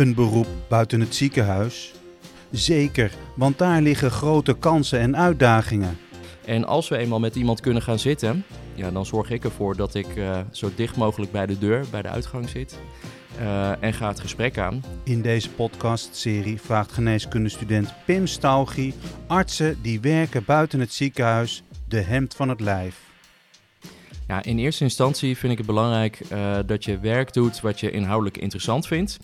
Een beroep buiten het ziekenhuis? Zeker, want daar liggen grote kansen en uitdagingen. En als we eenmaal met iemand kunnen gaan zitten, ja, dan zorg ik ervoor dat ik uh, zo dicht mogelijk bij de deur, bij de uitgang zit. Uh, en ga het gesprek aan. In deze podcastserie vraagt geneeskundestudent Pim Staugie artsen die werken buiten het ziekenhuis de hemd van het lijf. Ja, in eerste instantie vind ik het belangrijk uh, dat je werk doet wat je inhoudelijk interessant vindt.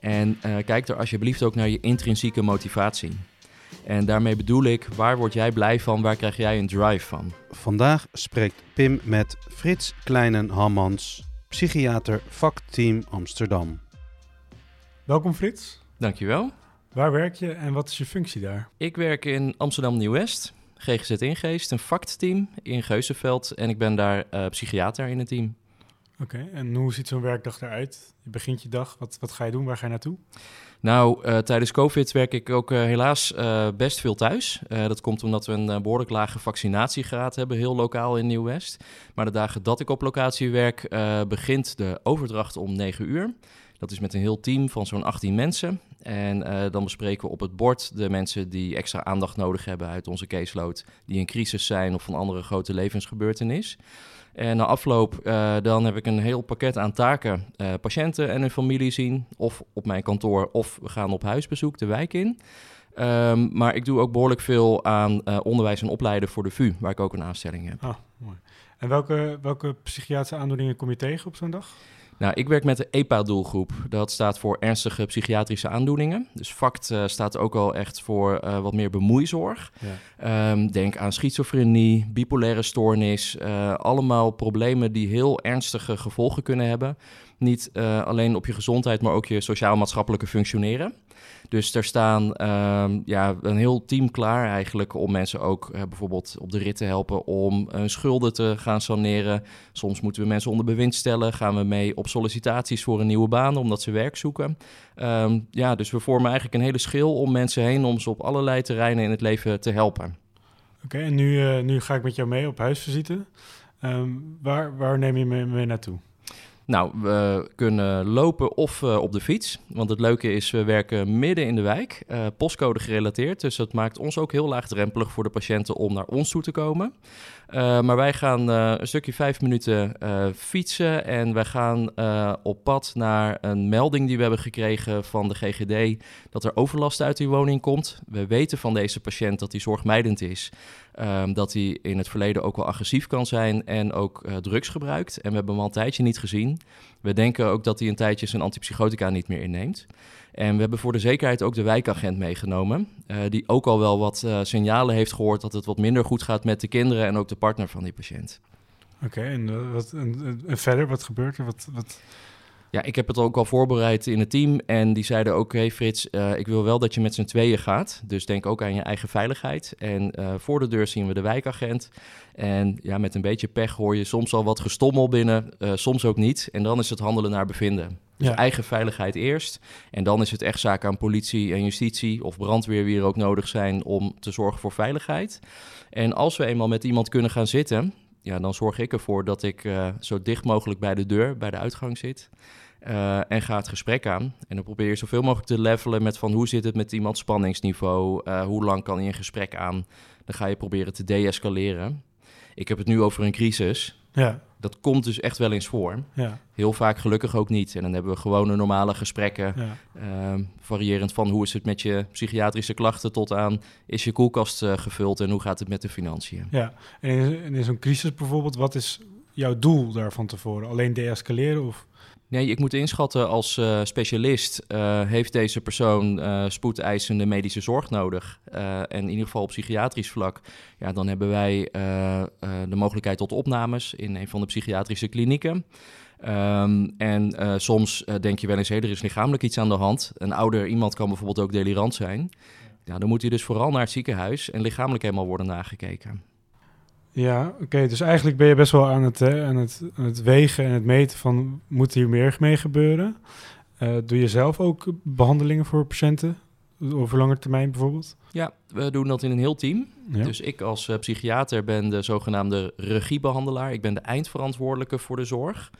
En uh, kijk er alsjeblieft ook naar je intrinsieke motivatie. En daarmee bedoel ik, waar word jij blij van, waar krijg jij een drive van? Vandaag spreekt Pim met Frits Kleinen-Hammans, psychiater vakteam Amsterdam. Welkom Frits. Dankjewel. Waar werk je en wat is je functie daar? Ik werk in Amsterdam Nieuw-West, GGZ Ingeest, een vakteam in Geuzenveld en ik ben daar uh, psychiater in het team. Oké, en hoe ziet zo'n werkdag eruit? Je begint je dag, wat, wat ga je doen, waar ga je naartoe? Nou, uh, tijdens COVID werk ik ook uh, helaas uh, best veel thuis. dat komt omdat we een behoorlijk lage vaccinatiegraad hebben, heel lokaal in Nieuw-West. Maar de dagen dat ik op locatie werk, begint de overdracht om 9 uur. Dat is met een heel team van zo'n 18 mensen. En dan bespreken we op het bord de mensen die extra aandacht nodig hebben uit onze caseload, die in crisis zijn of van andere grote levensgebeurtenis. En na afloop uh, dan heb ik een heel pakket aan taken. Uh, patiënten en hun familie zien, of op mijn kantoor, of we gaan op huisbezoek de wijk in. Um, maar ik doe ook behoorlijk veel aan onderwijs en opleiden voor de VU, waar ik ook een aanstelling heb. Ah, mooi. En welke, welke psychiatrische aandoeningen kom je tegen op zo'n dag? Nou, ik werk met de EPA-doelgroep. Dat staat voor ernstige psychiatrische aandoeningen. Dus FACT uh, staat ook al echt voor uh, wat meer bemoeizorg. Ja. Um, denk aan schizofrenie, bipolaire stoornis. Uh, allemaal problemen die heel ernstige gevolgen kunnen hebben. Niet alleen op je gezondheid, maar ook je sociaal-maatschappelijke functioneren. Dus er staan uh, ja, een heel team klaar eigenlijk om mensen ook uh, bijvoorbeeld op de rit te helpen om hun schulden te gaan saneren. Soms moeten we mensen onder bewind stellen. Gaan we mee op sollicitaties voor een nieuwe baan omdat ze werk zoeken. Um, ja, dus we vormen eigenlijk een hele schil om mensen heen om ze op allerlei terreinen in het leven te helpen. Oké, en nu, nu ga ik met jou mee op huisvisite. Um, waar, waar neem je me mee naartoe? Nou, we kunnen lopen of uh, op de fiets. Want het leuke is, we werken midden in de wijk, uh, postcode gerelateerd. Dus dat maakt ons ook heel laagdrempelig voor de patiënten om naar ons toe te komen. Uh, maar wij gaan een stukje vijf minuten fietsen en wij gaan op pad naar een melding die we hebben gekregen van de GGD dat er overlast uit die woning komt. We weten van deze patiënt dat hij zorgmijdend is. Um, dat hij in het verleden ook wel agressief kan zijn en ook uh, drugs gebruikt. En we hebben hem al een tijdje niet gezien. We denken ook dat hij een tijdje zijn antipsychotica niet meer inneemt. En we hebben voor de zekerheid ook de wijkagent meegenomen. Uh, die ook al wel wat uh, signalen heeft gehoord dat het wat minder goed gaat met de kinderen en ook de partner van die patiënt. Oké, en, verder, wat gebeurt er? Wat, wat... Ja, ik heb het ook al voorbereid in het team. En die zeiden ook, hey Frits, uh, ik wil wel dat je met z'n tweeën gaat. Dus denk ook aan je eigen veiligheid. En uh, voor de deur zien we de wijkagent. En ja, met een beetje pech hoor je soms al wat gestommel binnen, uh, soms ook niet. En dan is het handelen naar bevinden. Dus ja. eigen veiligheid eerst. En dan is het echt zaak aan politie en justitie of brandweer wie er ook nodig zijn om te zorgen voor veiligheid. En als we eenmaal met iemand kunnen gaan zitten, ja, dan zorg ik ervoor dat ik uh, zo dicht mogelijk bij de deur, bij de uitgang zit. Uh, en ga het gesprek aan. En dan probeer je zoveel mogelijk te levelen met van hoe zit het met iemands spanningsniveau? Uh, hoe lang kan hij een gesprek aan? Dan ga je proberen te deescaleren. Ik heb het nu over een crisis. Ja. Dat komt dus echt wel eens voor. Ja. Heel vaak gelukkig ook niet. En dan hebben we gewone normale gesprekken. Ja. Uh, variërend van hoe is het met je psychiatrische klachten tot aan is je koelkast uh, gevuld en hoe gaat het met de financiën. Ja, en in, in zo'n crisis bijvoorbeeld, wat is jouw doel daar van tevoren? Alleen deescaleren of... Nee, ik moet inschatten als uh, specialist uh, heeft deze persoon uh, spoedeisende medische zorg nodig. en in ieder geval op psychiatrisch vlak, ja, dan hebben wij de mogelijkheid tot opnames in een van de psychiatrische klinieken. Um, en soms denk je wel eens, hey, er is lichamelijk iets aan de hand. Een ouder iemand kan bijvoorbeeld ook delirant zijn. Ja, dan moet hij dus vooral naar het ziekenhuis en lichamelijk helemaal worden nagekeken. Ja, oké. Okay, dus eigenlijk ben je best wel aan het, hè, aan, het, aan het wegen en het meten van... moet hier meer mee gebeuren? Uh, doe je zelf ook behandelingen voor patiënten? Over lange termijn bijvoorbeeld? Ja, we doen dat in een heel team. Ja. Dus ik als uh, psychiater ben de zogenaamde regiebehandelaar. Ik ben de eindverantwoordelijke voor de zorg.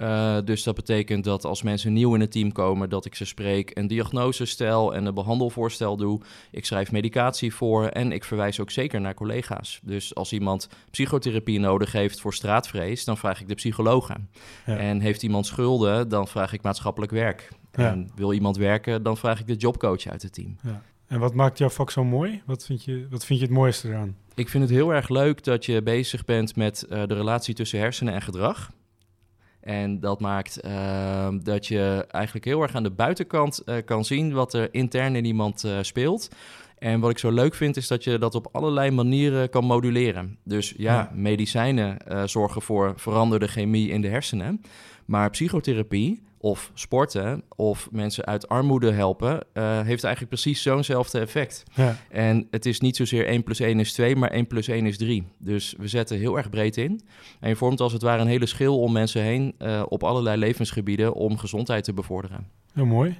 Uh, dus dat betekent dat als mensen nieuw in het team komen, dat ik ze spreek, een diagnose stel en een behandelvoorstel doe. Ik schrijf medicatie voor en ik verwijs ook zeker naar collega's. Dus als iemand psychotherapie nodig heeft voor straatvrees, dan vraag ik de psycholoog aan. Ja. En heeft iemand schulden, dan vraag ik maatschappelijk werk. Ja. En wil iemand werken, dan vraag ik de jobcoach uit het team. Ja. En wat maakt jouw vak zo mooi? Wat vind je, wat vind je het mooiste eraan? Ik vind het heel erg leuk dat je bezig bent met uh, de relatie tussen hersenen en gedrag. En dat maakt uh, dat je eigenlijk heel erg aan de buitenkant uh, kan zien wat er intern in iemand uh, speelt. En wat ik zo leuk vind, is dat je dat op allerlei manieren kan moduleren. Dus ja, ja. medicijnen zorgen voor veranderde chemie in de hersenen. Maar psychotherapie of sporten of mensen uit armoede helpen, uh, heeft eigenlijk precies zo'nzelfde effect. Ja. En het is niet zozeer 1 plus 1 is 2, maar 1 plus 1 is 3. Dus we zetten heel erg breed in. En je vormt als het ware een hele schil om mensen heen uh, op allerlei levensgebieden om gezondheid te bevorderen. Heel mooi.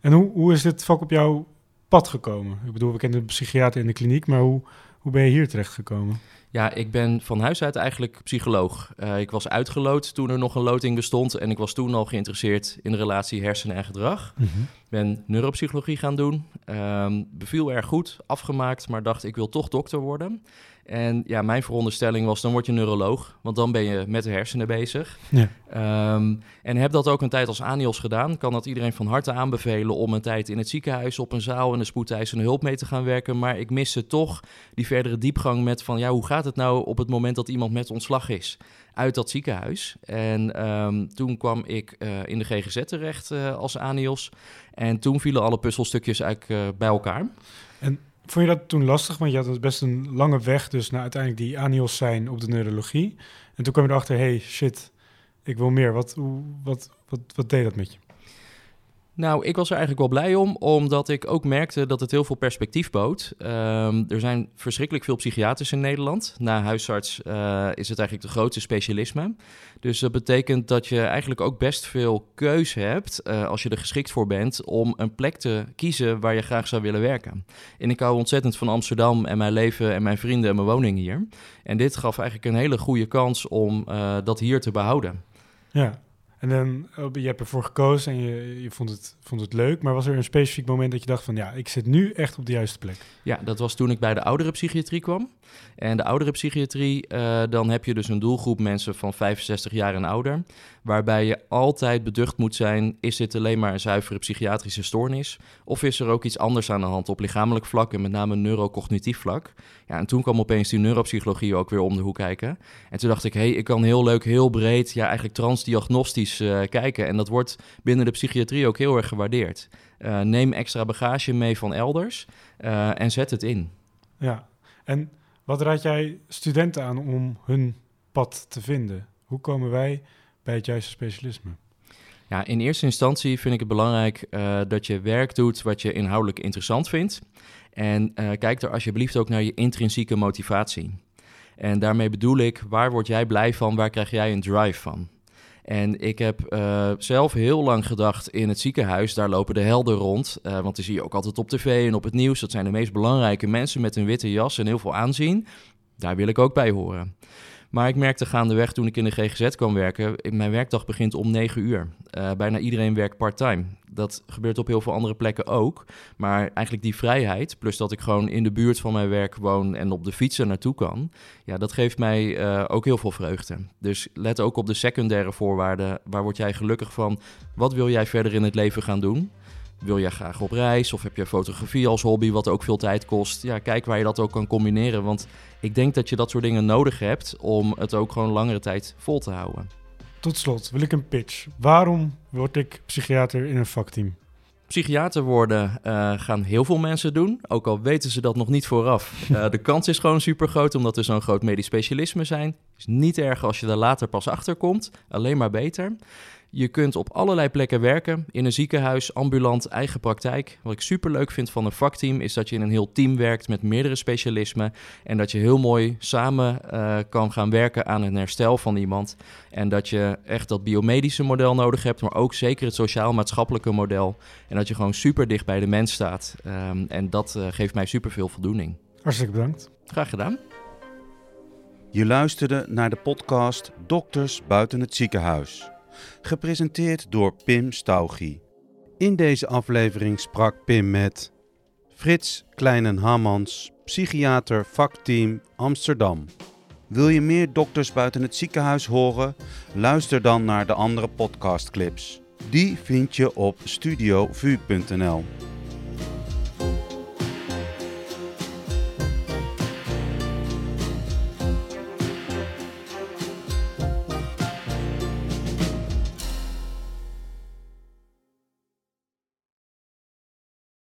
En hoe, hoe is dit vak op jouw pad gekomen? Ik bedoel, we kennen de psychiater in de kliniek, maar hoe, hoe ben je hier terecht gekomen? Ja, ik ben van huis uit eigenlijk psycholoog. Uh, ik was uitgeloot toen er nog een loting bestond. En ik was toen al geïnteresseerd in de relatie hersenen en gedrag. Mm -hmm. Ben neuropsychologie gaan doen. Um, beviel erg goed, afgemaakt, maar dacht ik wil toch dokter worden. En ja, mijn veronderstelling was, dan word je neuroloog, want dan ben je met de hersenen bezig. Ja. Um, en heb dat ook een tijd als ANIOS gedaan. Kan dat iedereen van harte aanbevelen om een tijd in het ziekenhuis op een zaal en de spoedeisende hulp mee te gaan werken. Maar ik miste toch die verdere diepgang met van, ja, hoe gaat het nou op het moment dat iemand met ontslag is uit dat ziekenhuis? En um, toen kwam ik uh, in de GGZ terecht uh, als ANIOS. En toen vielen alle puzzelstukjes eigenlijk uh, bij elkaar. En Vond je dat toen lastig? Want je had best een lange weg dus naar uiteindelijk die anios zijn op de neurologie. En toen kwam je erachter, hey, shit, ik wil meer. Wat, wat, wat, wat deed dat met je? Nou, ik was er eigenlijk wel blij om, omdat ik ook merkte dat het heel veel perspectief bood. Um, er zijn verschrikkelijk veel psychiaters in Nederland. Na huisarts uh, is het eigenlijk de grootste specialisme. Dus dat betekent dat je eigenlijk ook best veel keuze hebt, uh, als je er geschikt voor bent, om een plek te kiezen waar je graag zou willen werken. En ik hou ontzettend van Amsterdam en mijn leven en mijn vrienden en mijn woning hier. En dit gaf eigenlijk een hele goede kans om uh, dat hier te behouden. Ja, en dan, je hebt ervoor gekozen en je, je vond, het, vond het leuk. Maar was er een specifiek moment dat je dacht van... ja, ik zit nu echt op de juiste plek? Ja, dat was toen ik bij de oudere psychiatrie kwam. En de oudere psychiatrie, uh, dan heb je dus een doelgroep mensen van 65 jaar en ouder... waarbij je altijd beducht moet zijn... is dit alleen maar een zuivere psychiatrische stoornis... of is er ook iets anders aan de hand op lichamelijk vlak... en met name neurocognitief vlak. Ja, en toen kwam opeens die neuropsychologie ook weer om de hoek kijken. En toen dacht ik, hé, hey, ik kan heel leuk, heel breed... ja, eigenlijk transdiagnostisch uh, kijken. En dat wordt binnen de psychiatrie ook heel erg gewaardeerd. Uh, neem extra bagage mee van elders uh, en zet het in. Ja, en wat raad jij studenten aan om hun pad te vinden? Hoe komen wij bij het juiste specialisme? Ja, in eerste instantie vind ik het belangrijk uh, dat je werk doet wat je inhoudelijk interessant vindt. En uh, kijk er alsjeblieft ook naar je intrinsieke motivatie. En daarmee bedoel ik, waar word jij blij van? Waar krijg jij een drive van? En ik heb uh, zelf heel lang gedacht in het ziekenhuis, daar lopen de helden rond. Want die zie je ook altijd op tv en op het nieuws. Dat zijn de meest belangrijke mensen met een witte jas en heel veel aanzien. Daar wil ik ook bij horen. Maar ik merkte gaandeweg toen ik in de GGZ kwam werken, mijn werkdag begint om 9 uur. Uh, bijna iedereen werkt part-time. Dat gebeurt op heel veel andere plekken ook. Maar eigenlijk die vrijheid, plus dat ik gewoon in de buurt van mijn werk woon en op de fiets er naartoe kan, ja, dat geeft mij uh, ook heel veel vreugde. Dus let ook op de secundaire voorwaarden. Waar word jij gelukkig van? Wat wil jij verder in het leven gaan doen? Wil jij graag op reis of heb je fotografie als hobby, wat ook veel tijd kost? Ja, kijk waar je dat ook kan combineren. Want ik denk dat je dat soort dingen nodig hebt om het ook gewoon langere tijd vol te houden. Tot slot wil ik een pitch. Waarom word ik psychiater in een vakteam? Psychiater worden uh, gaan heel veel mensen doen, ook al weten ze dat nog niet vooraf. Uh, de kans is gewoon super groot omdat er zo'n groot medisch specialisme zijn. is niet erg als je er later pas achter komt, alleen maar beter. Je kunt op allerlei plekken werken, in een ziekenhuis, ambulant, eigen praktijk. Wat ik super leuk vind van een vakteam is dat je in een heel team werkt met meerdere specialismen en dat je heel mooi samen uh, kan gaan werken aan een herstel van iemand. En dat je echt dat biomedische model nodig hebt, maar ook zeker het sociaal-maatschappelijke model. En dat je gewoon super dicht bij de mens staat. Um, en dat uh, geeft mij super veel voldoening. Hartstikke bedankt. Graag gedaan. Je luisterde naar de podcast Dokters buiten het ziekenhuis. Gepresenteerd door Pim Staugie. In deze aflevering sprak Pim met Frits Kleinen-Hammans, psychiater vakteam Amsterdam. Wil je meer dokters buiten het ziekenhuis horen? Luister dan naar de andere podcastclips. Die vind je op studiovu.nl.